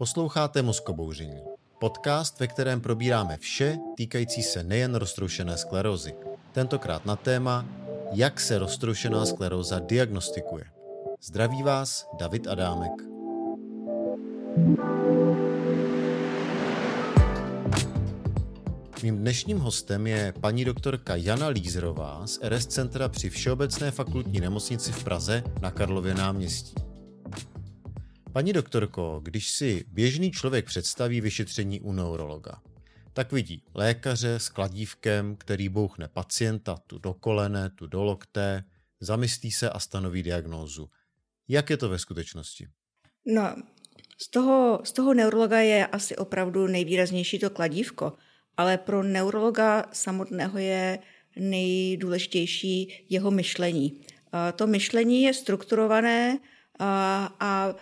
Posloucháte Mozkobouření, podcast, ve kterém probíráme vše týkající se nejen roztroušené sklerózy. Tentokrát na téma, jak se roztroušená skleróza diagnostikuje. Zdraví vás David Adámek. Mým dnešním hostem je paní doktorka Jana Lízrová z RS Centra při Všeobecné fakultní nemocnici v Praze na Karlově náměstí. Paní doktorko, když si běžný člověk představí vyšetření u neurologa, tak vidí lékaře s kladívkem, který bouchne pacienta tu do kolene, tu do lokte, zamyslí se a stanoví diagnózu. Jak je to ve skutečnosti? No, z toho, z toho neurologa je asi opravdu nejvýraznější to kladívko, ale pro neurologa samotného je nejdůležitější jeho myšlení. To myšlení je strukturované a, a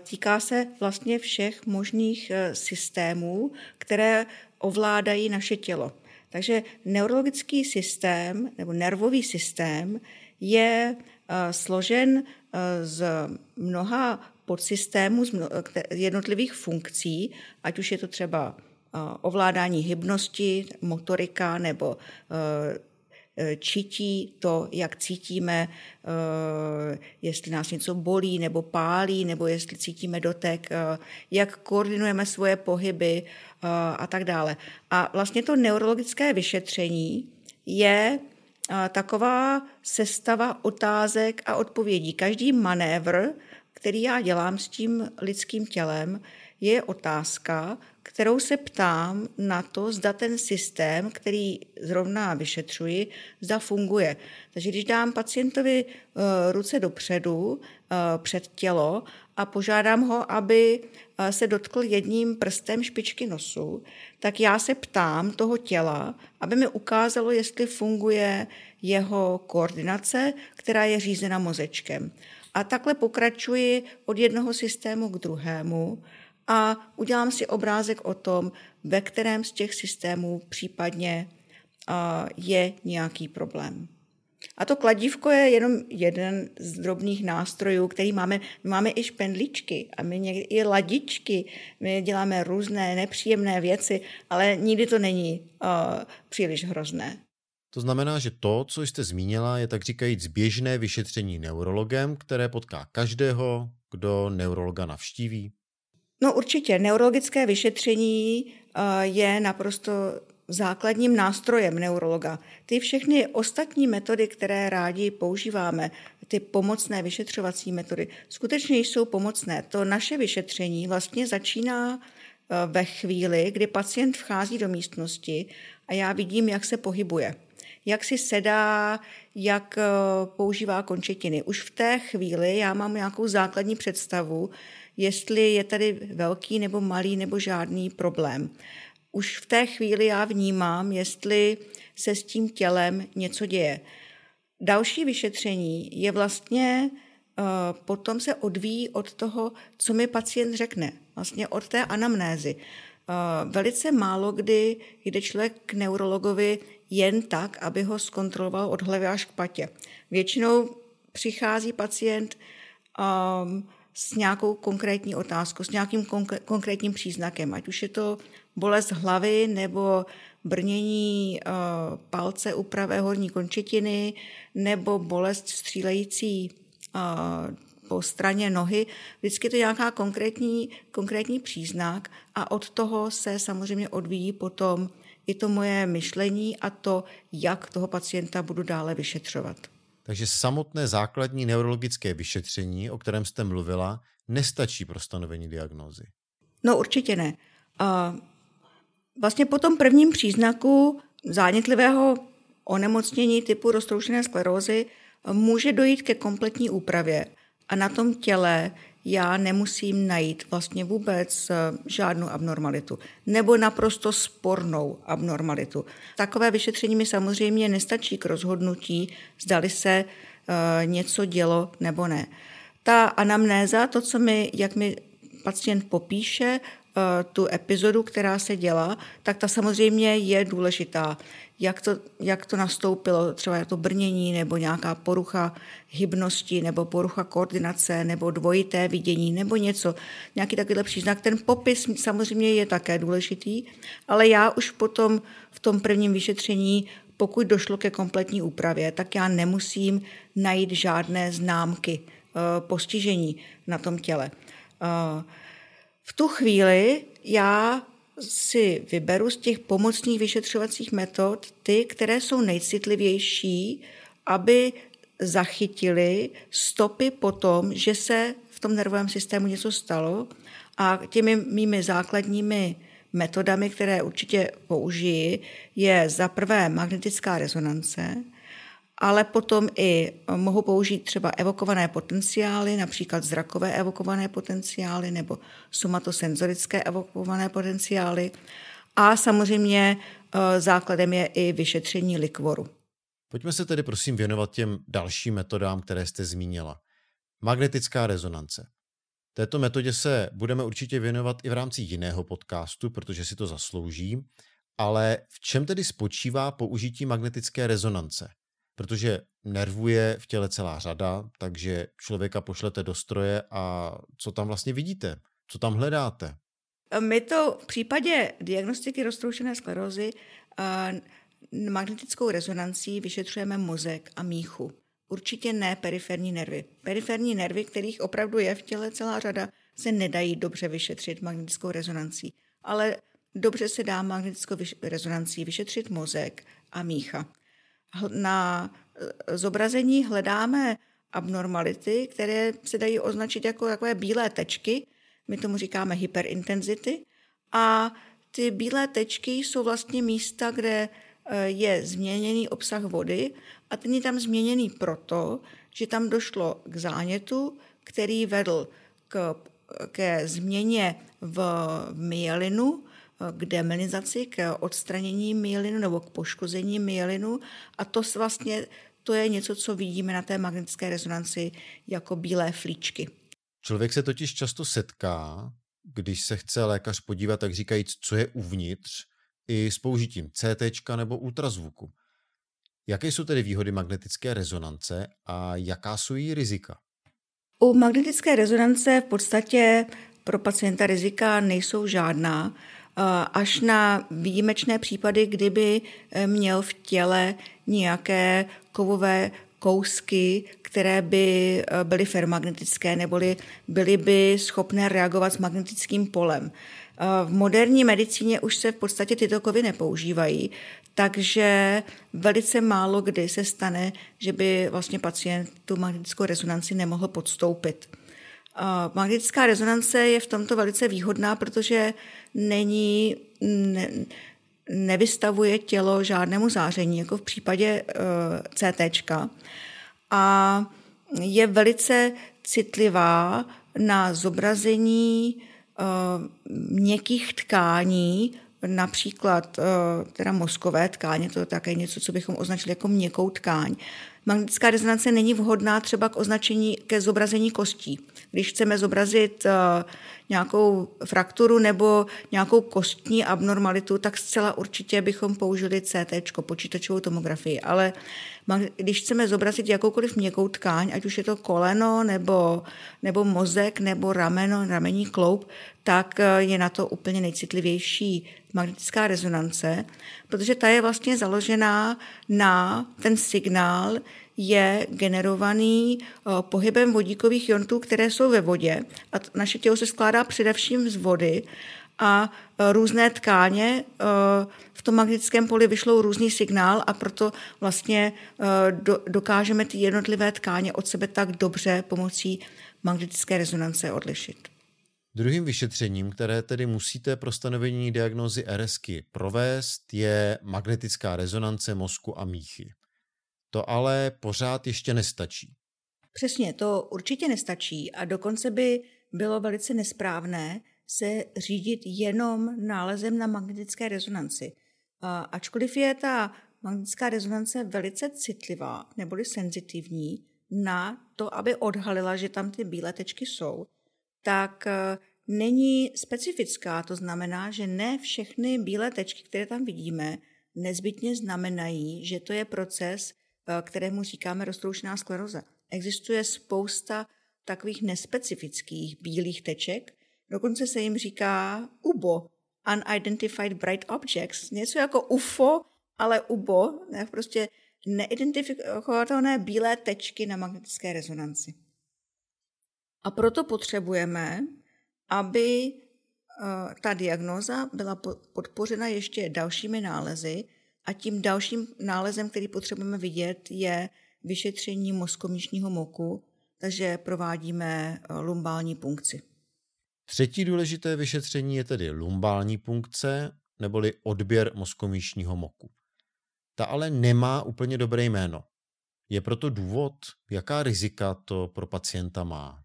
týká se vlastně všech možných eh, systémů, které ovládají naše tělo. Takže neurologický systém nebo nervový systém je eh, složen z mnoha podsystémů, z jednotlivých funkcí, ať už je to třeba ovládání hybnosti, motorika nebo Eh, čití to, jak cítíme, eh, jestli nás něco bolí nebo pálí, nebo jestli cítíme dotek, eh, jak koordinujeme svoje pohyby a tak dále. A vlastně to neurologické vyšetření je taková sestava otázek a odpovědí. Každý manévr, který já dělám s tím lidským tělem, je otázka, kterou se ptám na to, zda ten systém, který zrovna vyšetřuji, zda funguje. Takže když dám pacientovi eh, ruce dopředu, eh, před tělo a požádám ho, aby eh, se dotkl jedním prstem špičky nosu, tak já se ptám toho těla, aby mi ukázalo, jestli funguje jeho koordinace, která je řízena mozečkem. A takhle pokračuji od jednoho systému k druhému a udělám si obrázek o tom, ve kterém z těch systémů případně je nějaký problém. A to kladívko je jenom jeden z drobných nástrojů, který máme. My máme i špendličky a my někdy i ladičky. My děláme různé nepříjemné věci, ale nikdy to není uh, příliš hrozné. To znamená, že to, co jste zmínila, je tak říkajíc běžné vyšetření neurologem, které potká každého, kdo neurologa navštíví? No určitě, neurologické vyšetření eh, je naprosto základním nástrojem neurologa. Ty všechny ostatní metody, které rádi používáme, ty pomocné vyšetřovací metody, skutečně jsou pomocné. To naše vyšetření vlastně začíná eh, ve chvíli, kdy pacient vchází do místnosti a já vidím, jak se pohybuje jak si sedá, jak eh, používá končetiny. Už v té chvíli já mám nějakou základní představu, jestli je tady velký nebo malý nebo žádný problém. Už v té chvíli já vnímám, jestli se s tím tělem něco děje. Další vyšetření je vlastně eh, potom se odvíjí od toho, co mi pacient řekne, vlastně od té anamnézy. Eh, velice málo kdy jde člověk k neurologovi jen tak, aby ho zkontroloval od hlavy až k patě. Většinou přichází pacient um, s nějakou konkrétní otázkou, s nějakým konkrétním příznakem, ať už je to bolest hlavy nebo brnění uh, palce u pravé horní končetiny nebo bolest střílející uh, po straně nohy. Vždycky to je nějaká konkrétní, konkrétní příznak a od toho se samozřejmě odvíjí potom i to moje myšlení a to, jak toho pacienta budu dále vyšetřovat. Takže samotné základní neurologické vyšetření, o kterém jste mluvila, nestačí pro stanovení diagnózy. No určitě ne. A vlastně po tom prvním příznaku zánětlivého onemocnění typu roztroušené sklerózy může dojít ke kompletní úpravě. A na tom těle já nemusím najít vlastně vůbec eh, žádnou abnormalitu nebo naprosto spornou abnormalitu. Takové vyšetření mi samozřejmě nestačí k rozhodnutí, zdali se uh, něco dělo nebo ne. Ta anamnéza, to, co mi, jak mi pacient popíše, tu epizodu, která se dělá, tak ta samozřejmě je důležitá. Jak to, jak to nastoupilo, třeba to brnění, nebo nějaká porucha hybnosti, nebo porucha koordinace, nebo dvojité vidění, nebo něco, nějaký takovýhle příznak. Ten popis samozřejmě je také důležitý, ale já už potom v tom prvním vyšetření pokud došlo ke kompletní úpravě, tak já nemusím najít žádné známky eh, postižení na tom těle. V tu chvíli já si vyberu z těch pomocných vyšetřovacích metod ty, které jsou nejcitlivější, aby zachytili stopy po tom, že se v tom nervovém systému něco stalo. A těmi mými základními metodami, které určitě použiji, je za prvé magnetická rezonance, ale potom i mohu použít třeba evokované potenciály, například zrakové evokované potenciály nebo somatosenzorické evokované potenciály. A samozřejmě e, základem je i vyšetření likvoru. Pojďme se tedy prosím věnovat těm dalším metodám, které jste zmínila. Magnetická rezonance. Této metodě se budeme určitě věnovat i v rámci jiného podcastu, protože si to zaslouží. Ale v čem tedy spočívá použití magnetické rezonance? Protože nervů je v těle celá řada, takže člověka pošlete do stroje a co tam vlastně vidíte? Co tam hledáte? My to v případě diagnostiky roztroušené sklerózy magnetickou rezonancí vyšetřujeme mozek a míchu. Určitě ne periferní nervy. Periferní nervy, kterých opravdu je v těle celá řada, se nedají dobře vyšetřit magnetickou rezonancí. Ale dobře se dá magnetickou rezonancí vyšetřit mozek a mícha. Na e, zobrazení hledáme abnormality, které se dají označit jako takové bílé tečky, my tomu říkáme hyperintenzity, a ty bílé tečky jsou vlastně místa, kde e, je změněný obsah vody a ten je tam změněný proto, že tam došlo k zánětu, který vedl k, ke změně v myelinu, k demilinizaci, k odstranění myelinu nebo k poškození myelinu a to vlastně to je něco, co vidíme na té magnetické rezonanci jako bílé flíčky. Člověk se totiž často setká, když se chce lékař podívat, tak říkajíc, co je uvnitř, i s použitím CT nebo ultrazvuku. Jaké jsou tedy výhody magnetické rezonance a jaká jsou její rizika? U magnetické rezonance v podstatě pro pacienta rizika nejsou žádná, až na výjimečné případy, kdyby eh, měl v těle nějaké kovové kousky, které by eh, byly fermagnetické, neboli byly by schopné reagovat s magnetickým polem. V moderní medicíně už se v podstatě tyto kovy nepoužívají, takže velice málo kdy se stane, že by vlastně pacient tu magnetickou rezonanci nemohl podstoupit. Magnetická rezonance je v tomto velice výhodná, protože není, ne, nevystavuje tělo žádnému záření, jako v případě uh, CT. A je velice citlivá na zobrazení uh, měkkých tkání, například uh, teda mozkové tkáně, to je také něco, co bychom označili jako měkkou tkáň. Magnetická rezonance není vhodná třeba k označení ke zobrazení kostí. Když chceme zobrazit uh, nějakou frakturu nebo nějakou kostní abnormalitu, tak zcela určitě bychom použili CT, počítačovou tomografii. Ale když chceme zobrazit jakoukoliv měkkou tkáň, ať už je to koleno nebo, nebo mozek nebo rameno, ramení kloup, tak uh, je na to úplně nejcitlivější magnetická rezonance, protože ta je vlastně založená na ten signál, je generovaný eh, pohybem vodíkových iontů, které jsou ve vodě. A naše tělo se skládá především z vody a eh, různé tkáně eh, v tom magnetickém poli vyšlou různý signál a proto vlastně dokážeme ty jednotlivé tkáně od sebe tak dobře pomocí magnetické rezonance odlišit. Druhým vyšetřením, které tedy musíte pro stanovení diagnózy RSky provést, je magnetická rezonance mozku a míchy. To ale pořád ještě nestačí. Přesně, to určitě nestačí a dokonce by bylo velice nesprávné se řídit jenom nálezem na magnetické rezonanci. Ačkoliv je ta magnetická rezonance velice citlivá neboli senzitivní na to, aby odhalila, že tam ty bílé tečky jsou, tak eh, není specifická. To znamená, že ne všechny bílé tečky, které tam vidíme, nezbytně znamenají, že to je proces, kterému říkáme roztroušená skleroza. Existuje spousta takových nespecifických bílých teček, dokonce se jim říká UBO, Unidentified Bright Objects, něco jako UFO, ale UBO, ne, prostě neidentifikovatelné bílé tečky na magnetické rezonanci. A proto potřebujeme, aby eh, ta diagnóza byla podpořena ještě dalšími nálezy a tím dalším nálezem, který potřebujeme vidět, je vyšetření mozkomíšního moku, takže provádíme eh, lumbální punkci. Třetí důležité vyšetření je tedy lumbální punkce, neboli odběr mozkomíšního moku. Ta ale nemá úplně dobré jméno. Je proto důvod, jaká rizika to pro pacienta má.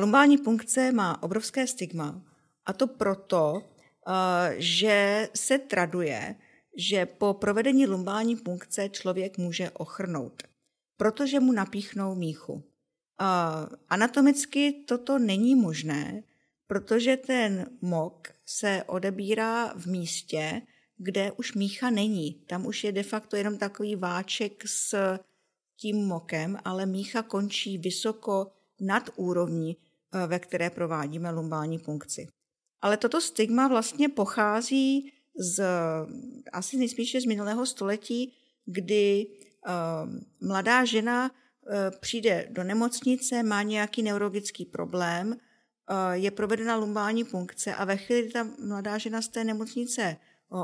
Lumbální punkce má obrovské stigma a to proto, že se traduje, že po provedení lumbální punkce člověk může ochrnout, protože mu napíchnou míchu. Anatomicky toto není možné, protože ten mok se odebírá v místě, kde už mícha není. Tam už je de facto jenom takový váček s tím mokem, ale mícha končí vysoko nad úrovní, eh, ve které provádíme lumbální punkci. Ale toto stigma vlastně pochází z asi nejspíše z minulého století, kdy uh, mladá žena uh, přijde do nemocnice, má nějaký neurologický problém, uh, je provedena lumbální punkce a ve chvíli, kdy ta mladá žena z té nemocnice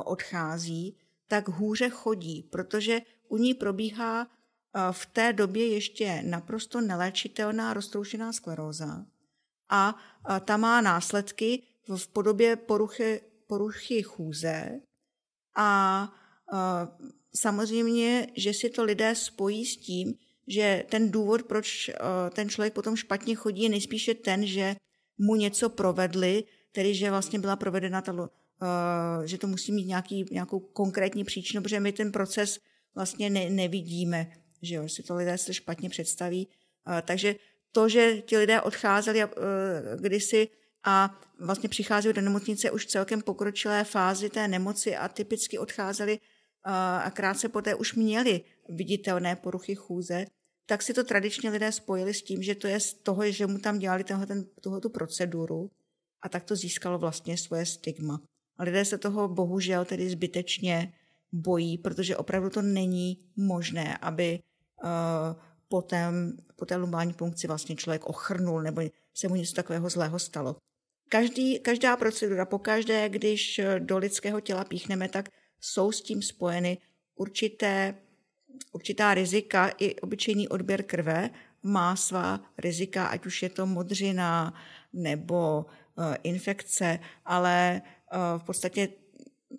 odchází, tak hůře chodí, protože u ní probíhá v té době ještě naprosto neléčitelná roztroušená skleróza a ta má následky v podobě poruchy, poruchy chůze a samozřejmě, že si to lidé spojí s tím, že ten důvod, proč ten člověk potom špatně chodí, je nejspíše ten, že mu něco provedli, tedy že vlastně byla provedena ta Eh, že to musí mít nějaký, nějakou konkrétní příčinu, protože my ten proces vlastně ne, nevidíme, že jo, si to lidé se špatně představí. Eh, takže to, že ti lidé odcházeli eh, kdysi a vlastně přicházeli do nemocnice už v celkem pokročilé fázi té nemoci a typicky odcházeli a krátce poté už měli viditelné poruchy chůze, tak si to tradičně lidé spojili s tím, že to je z toho, že mu tam dělali tenhle, ten, tu proceduru a tak to získalo vlastně svoje stigma. A lidé se toho bohužel tedy zbytečně bojí, protože opravdu to není možné, aby uh, po, tém, po té lumbální punkci vlastně člověk ochrnul nebo se mu něco takového zlého stalo. Každý, každá procedura, pokaždé, když do lidského těla píchneme, tak jsou s tím spojeny určité, určitá rizika. I obyčejný odběr krve má svá rizika, ať už je to modřina nebo uh, infekce, ale v podstatě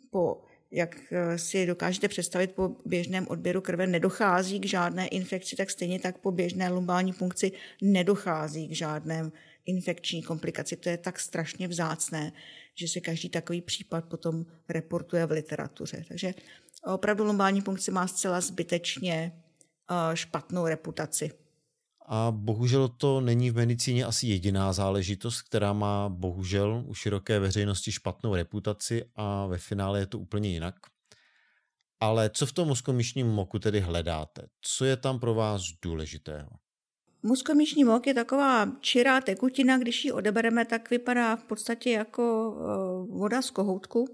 po jak eh, si dokážete představit, po běžném odběru krve nedochází k žádné infekci, tak stejně tak po běžné lumbální funkci nedochází k žádné infekční komplikaci. To je tak strašně vzácné, že se každý takový případ potom reportuje v literatuře. Takže opravdu lumbální funkce má zcela zbytečně eh, špatnou reputaci. A bohužel to není v medicíně asi jediná záležitost, která má bohužel u široké veřejnosti špatnou reputaci a ve finále je to úplně jinak. Ale co v tom mozkomyšním moku tedy hledáte? Co je tam pro vás důležitého? Mozkomyšní mok je taková čirá tekutina, když ji odebereme, tak vypadá v podstatě jako eh, voda z kohoutku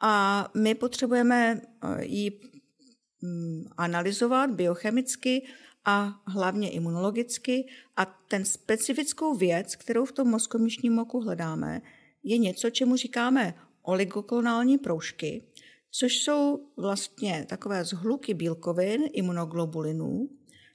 a my potřebujeme eh, ji mm, analyzovat biochemicky a hlavně imunologicky. A ten specifickou věc, kterou v tom mozkomíšním moku hledáme, je něco, čemu říkáme oligoklonální proužky, což jsou vlastně takové zhluky bílkovin, imunoglobulinů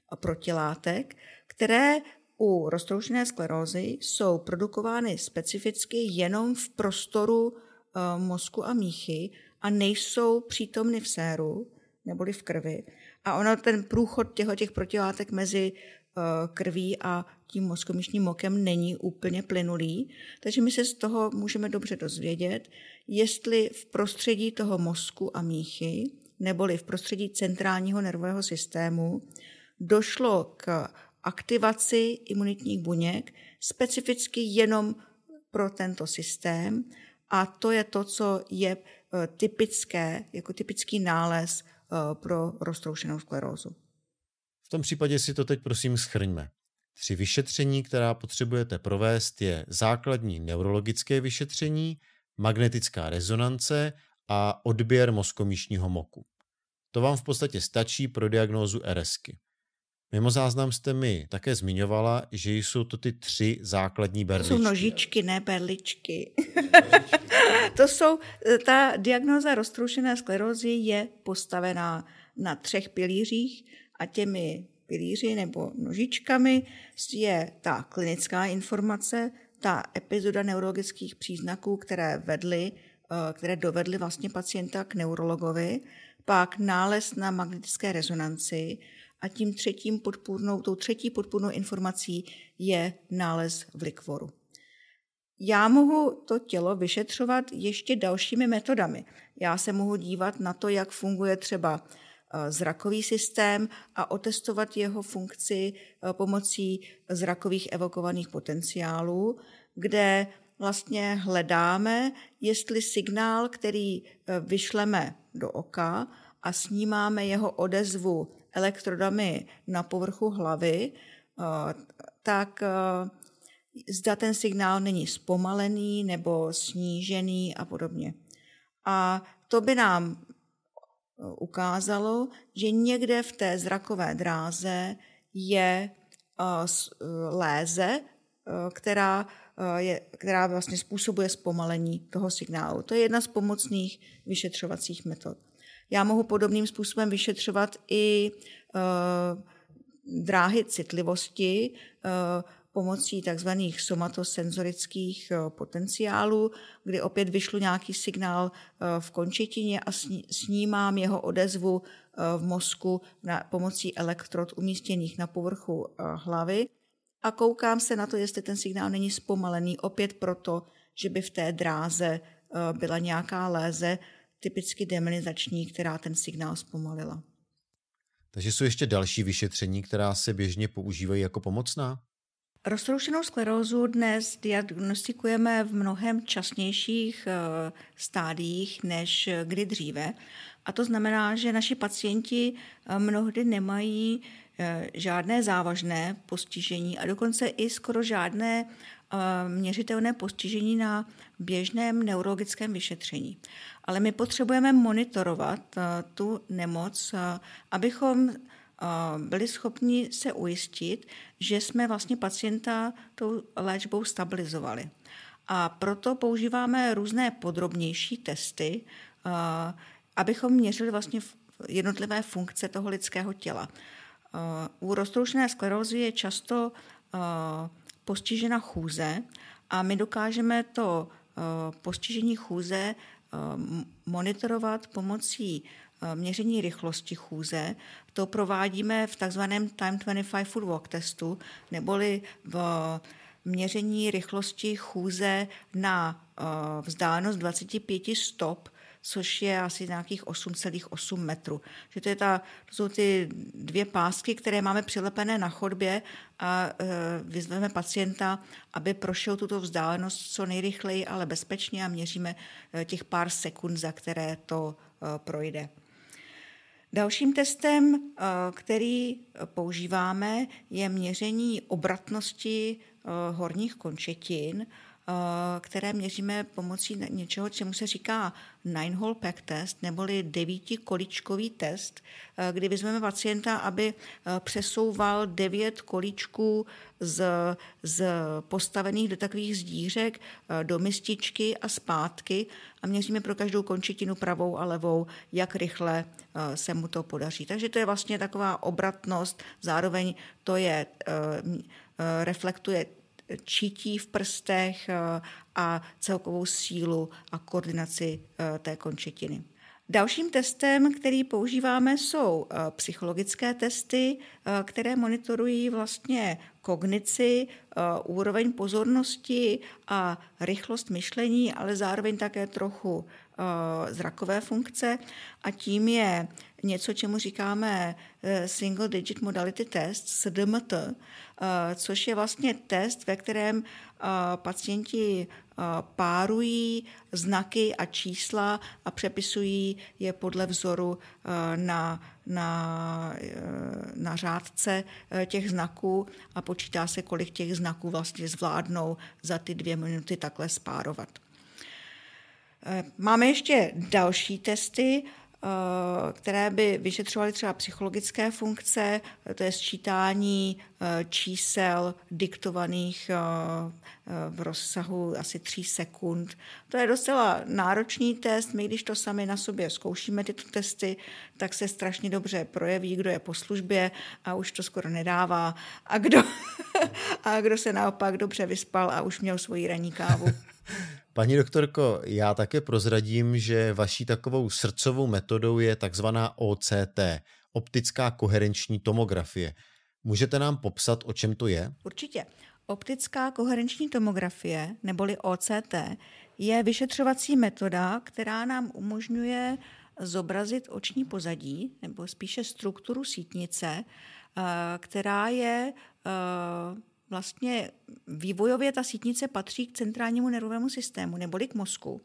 a protilátek, které u roztroušené sklerózy jsou produkovány specificky jenom v prostoru eh, mozku a míchy a nejsou přítomny v séru neboli v krvi. A ono ten průchod těchto těch protilátek mezi eh, krví a tím mozkomyšním mokem není úplně plynulý, takže my se z toho můžeme dobře dozvědět, jestli v prostředí toho mozku a míchy, neboli v prostředí centrálního nervového systému, došlo k aktivaci imunitních buněk specificky jenom pro tento systém a to je to, co je typické, jako typický nález pro roztroušenou sklerózu. V tom případě si to teď prosím schrňme. Tři vyšetření, která potřebujete provést, je základní neurologické vyšetření, magnetická rezonance a odběr mozkomíšního moku. To vám v podstatě stačí pro diagnózu RSky. Mimo záznam jste mi také zmiňovala, že jsou to ty tři základní berličky. To jsou nožičky, ne berličky. to jsou, ta diagnóza roztroušené sklerózy je postavená na třech pilířích a těmi pilíři nebo nožičkami je ta klinická informace, ta epizoda neurologických příznaků, které vedly, eh, které dovedly vlastně pacienta k neurologovi, pak nález na magnetické rezonanci a tím třetím podpůrnou, tou třetí podpůrnou informací je nález v likvoru. Já mohu to tělo vyšetřovat ještě dalšími metodami. Já se mohu dívat na to, jak funguje třeba Eh, zrakový systém a otestovat jeho funkci eh, pomocí zrakových evokovaných potenciálů, kde vlastně hledáme, jestli signál, který eh, vyšleme do oka a snímáme jeho odezvu elektrodami na povrchu hlavy, tak zda ten signál není zpomalený nebo snížený a podobně. A to by nám ukázalo, že někde v té zrakové dráze je eh, eh, léze, eh, která, je, která vlastně způsobuje zpomalení toho signálu. To je jedna z pomocných vyšetřovacích metod. Já mohu podobným způsobem vyšetřovat i dráhy citlivosti, pomocí tzv. somatosenzorických eh, potenciálů, kdy opět vyšlu nějaký signál v končetině a snímám jeho odezvu v mozku na pomocí elektrod umístěných na povrchu hlavy a koukám se na to, jestli ten signál není zpomalený, opět proto, že by v té dráze byla nějaká léze, typicky demonizační, která ten signál zpomalila. Takže jsou ještě další vyšetření, která se běžně používají jako pomocná? Roztroušenou sklerózu dnes diagnostikujeme v mnohem časnějších eh, stádiích než kdy dříve. A to znamená, že naši pacienti eh, mnohdy nemají eh, žádné závažné postižení a dokonce i skoro žádné měřitelné postižení na běžném neurologickém vyšetření. Ale my potřebujeme monitorovat tu nemoc, abychom byli schopni se ujistit, že jsme vlastně pacienta tou léčbou stabilizovali. A proto používáme různé podrobnější testy, abychom měřili vlastně jednotlivé funkce toho lidského těla. U roztroušené sklerózy je často postižena chůze a my dokážeme to postižení chůze monitorovat pomocí Eh, měření rychlosti chůze. To provádíme v takzvaném Time 25 Foot Walk testu, neboli v měření rychlosti chůze na eh, vzdálenost 25 stop, což je asi nějakých 8,8 metrů. Že to, je ta, to jsou ty dvě pásky, které máme přilepené na chodbě a e, vyzveme pacienta, aby prošel tuto vzdálenost co nejrychleji, ale bezpečně a měříme e, těch pár sekund, za které to e, projde. Dalším testem, eh, který používáme, je měření obratnosti eh, horních končetin, které měříme pomocí něčeho, čemu se říká nine-hole pack test, neboli devítikoličkový test, kdy vezmeme pacienta, aby přesouval devět kolíčků z, z postavených do takových zdířek do mističky a zpátky a měříme pro každou končetinu pravou a levou, jak rychle eh, se mu to podaří. Takže to je vlastně taková obratnost, zároveň to je, eh, eh, reflektuje čítí v prstech a celkovou sílu a koordinaci té končetiny. Dalším testem, který používáme, jsou eh, psychologické testy, eh, které monitorují vlastně kognici, eh, úroveň pozornosti a rychlost myšlení, ale zároveň také trochu zrakové funkce. A tím je něco, čemu říkáme Single Digit Modality Test, SDMT, což je vlastně test, ve kterém pacienti párují znaky a čísla a přepisují je podle vzoru na, na, na řádce těch znaků a počítá se, kolik těch znaků vlastně zvládnou za ty dvě minuty takhle spárovat. Máme ještě další testy. Eh, které by vyšetřovaly třeba psychologické funkce, to je sčítání eh, čísel diktovaných eh, v rozsahu asi 3 sekund. To je docela náročný test. My, když to sami na sobě zkoušíme tyto testy, tak se strašně dobře projeví, kdo je po službě a už to skoro nedává a kdo, a kdo se naopak dobře vyspal a už měl svoji ranní kávu. Paní doktorko, já také prozradím, že vaší takovou srdcovou metodou je takzvaná OCT, optická koherenční tomografie. Můžete nám popsat, o čem to je? Určitě. Optická koherenční tomografie, neboli OCT, je vyšetřovací metoda, která nám umožňuje zobrazit oční pozadí, nebo spíše strukturu sítnice, eh, která je eh, vlastně vývojově ta sítnice patří k centrálnímu nervovému systému neboli k mozku.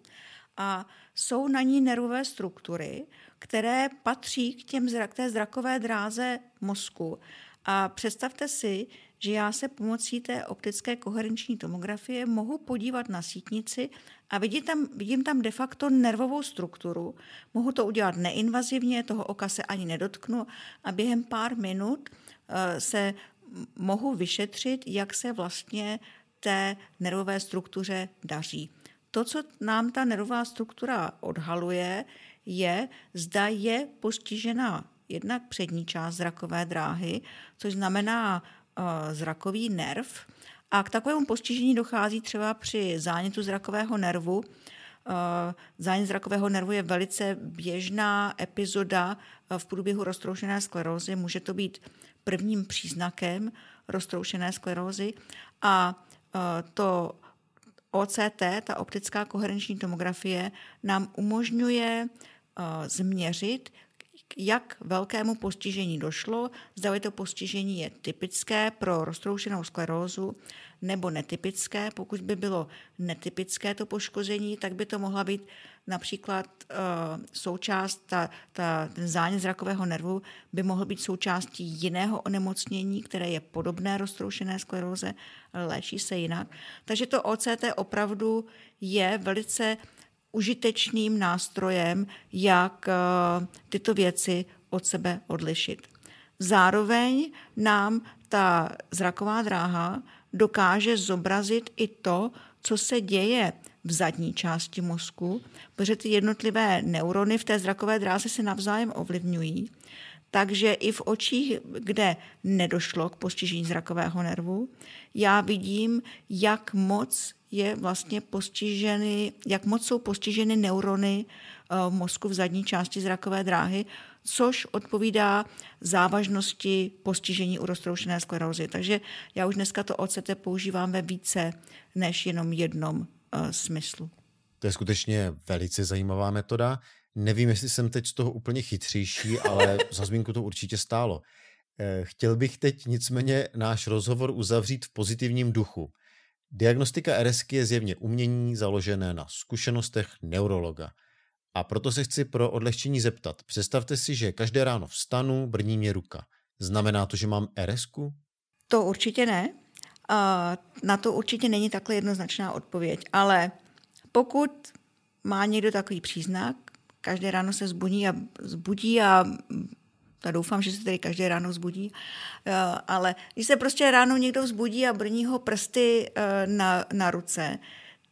A jsou na ní nervové struktury, které patří k, těm, k té zrakové dráze mozku. A představte si, že já se pomocí té optické koherenční tomografie mohu podívat na sítnici a vidím tam, vidím tam de facto nervovou strukturu. Mohu to udělat neinvazivně, toho oka se ani nedotknu a během pár minut eh, se mohu vyšetřit, jak se vlastně té nervové struktuře daří. To, co nám ta nervová struktura odhaluje, je, zda je postižena jednak přední část zrakové dráhy, což znamená uh, zrakový nerv. A k takovému postižení dochází třeba při zánětu zrakového nervu. Uh, zánět zrakového nervu je velice běžná epizoda v průběhu roztroušené sklerózy. Může to být prvním příznakem roztroušené sklerózy a e, to OCT, ta optická koherenční tomografie, nám umožňuje e, změřit, jak velkému postižení došlo, zda to postižení je typické pro roztroušenou sklerózu nebo netypické. Pokud by bylo netypické to poškození, tak by to mohla být například uh, součást, ta, ta, ten zánět zrakového nervu by mohl být součástí jiného onemocnění, které je podobné roztroušené skleróze, léčí se jinak. Takže to OCT opravdu je velice užitečným nástrojem, jak uh, tyto věci od sebe odlišit. Zároveň nám ta zraková dráha dokáže zobrazit i to, co se děje v zadní části mozku, protože ty jednotlivé neurony v té zrakové dráze se navzájem ovlivňují. Takže i v očích, kde nedošlo k postižení zrakového nervu, já vidím, jak moc je vlastně postiženy, jak moc jsou postiženy neurony eh, v mozku v zadní části zrakové dráhy, což odpovídá závažnosti postižení u roztroušené sklerózy. Takže já už dneska to OCT používám ve více než jenom jednom uh, smyslu. To je skutečně velice zajímavá metoda. Nevím, jestli jsem teď z toho úplně chytřejší, ale za zmínku to určitě stálo. Eh, chtěl bych teď nicméně náš rozhovor uzavřít v pozitivním duchu. Diagnostika RSK je zjevně umění založené na zkušenostech neurologa. A proto se chci pro odlehčení zeptat. Představte si, že každé ráno vstanu, brní mě ruka. Znamená to, že mám RSK? To určitě ne. Na to určitě není takhle jednoznačná odpověď. Ale pokud má někdo takový příznak, každé ráno se zbudí a, zbudí a já doufám, že se tady každé ráno zbudí, ale když se prostě ráno někdo vzbudí a brní ho prsty e, na, na ruce,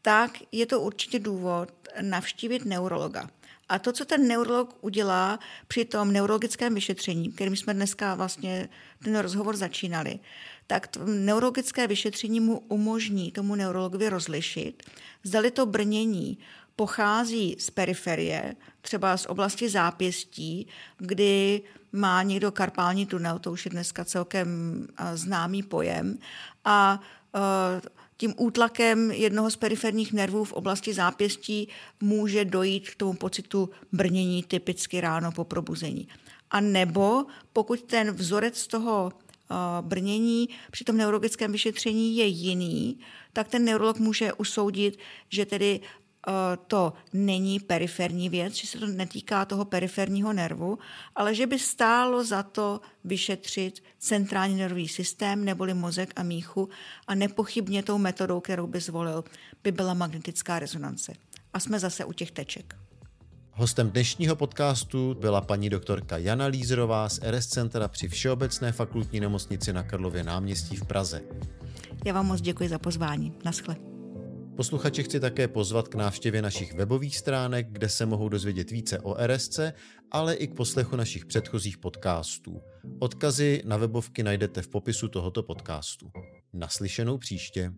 tak je to určitě důvod navštívit neurologa. A to, co ten neurolog udělá při tom neurologickém vyšetření, kterým jsme dneska vlastně ten rozhovor začínali, tak to neurologické vyšetření mu umožní tomu neurologovi rozlišit, zdali to brnění pochází z periferie, třeba z oblasti zápěstí, kdy má někdo karpální tunel, to už je dneska celkem známý pojem, a tím útlakem jednoho z periferních nervů v oblasti zápěstí může dojít k tomu pocitu brnění typicky ráno po probuzení. A nebo pokud ten vzorec toho brnění při tom neurologickém vyšetření je jiný, tak ten neurolog může usoudit, že tedy to není periferní věc, že se to netýká toho periferního nervu, ale že by stálo za to vyšetřit centrální nervový systém neboli mozek a míchu a nepochybně tou metodou, kterou by zvolil, by byla magnetická rezonance. A jsme zase u těch teček. Hostem dnešního podcastu byla paní doktorka Jana Lízerová z RS Centra při Všeobecné fakultní nemocnici na Karlově náměstí v Praze. Já vám moc děkuji za pozvání. Naschle. Posluchače chci také pozvat k návštěvě našich webových stránek, kde se mohou dozvědět více o RSC, ale i k poslechu našich předchozích podcastů. Odkazy na webovky najdete v popisu tohoto podcastu. Naslyšenou příště.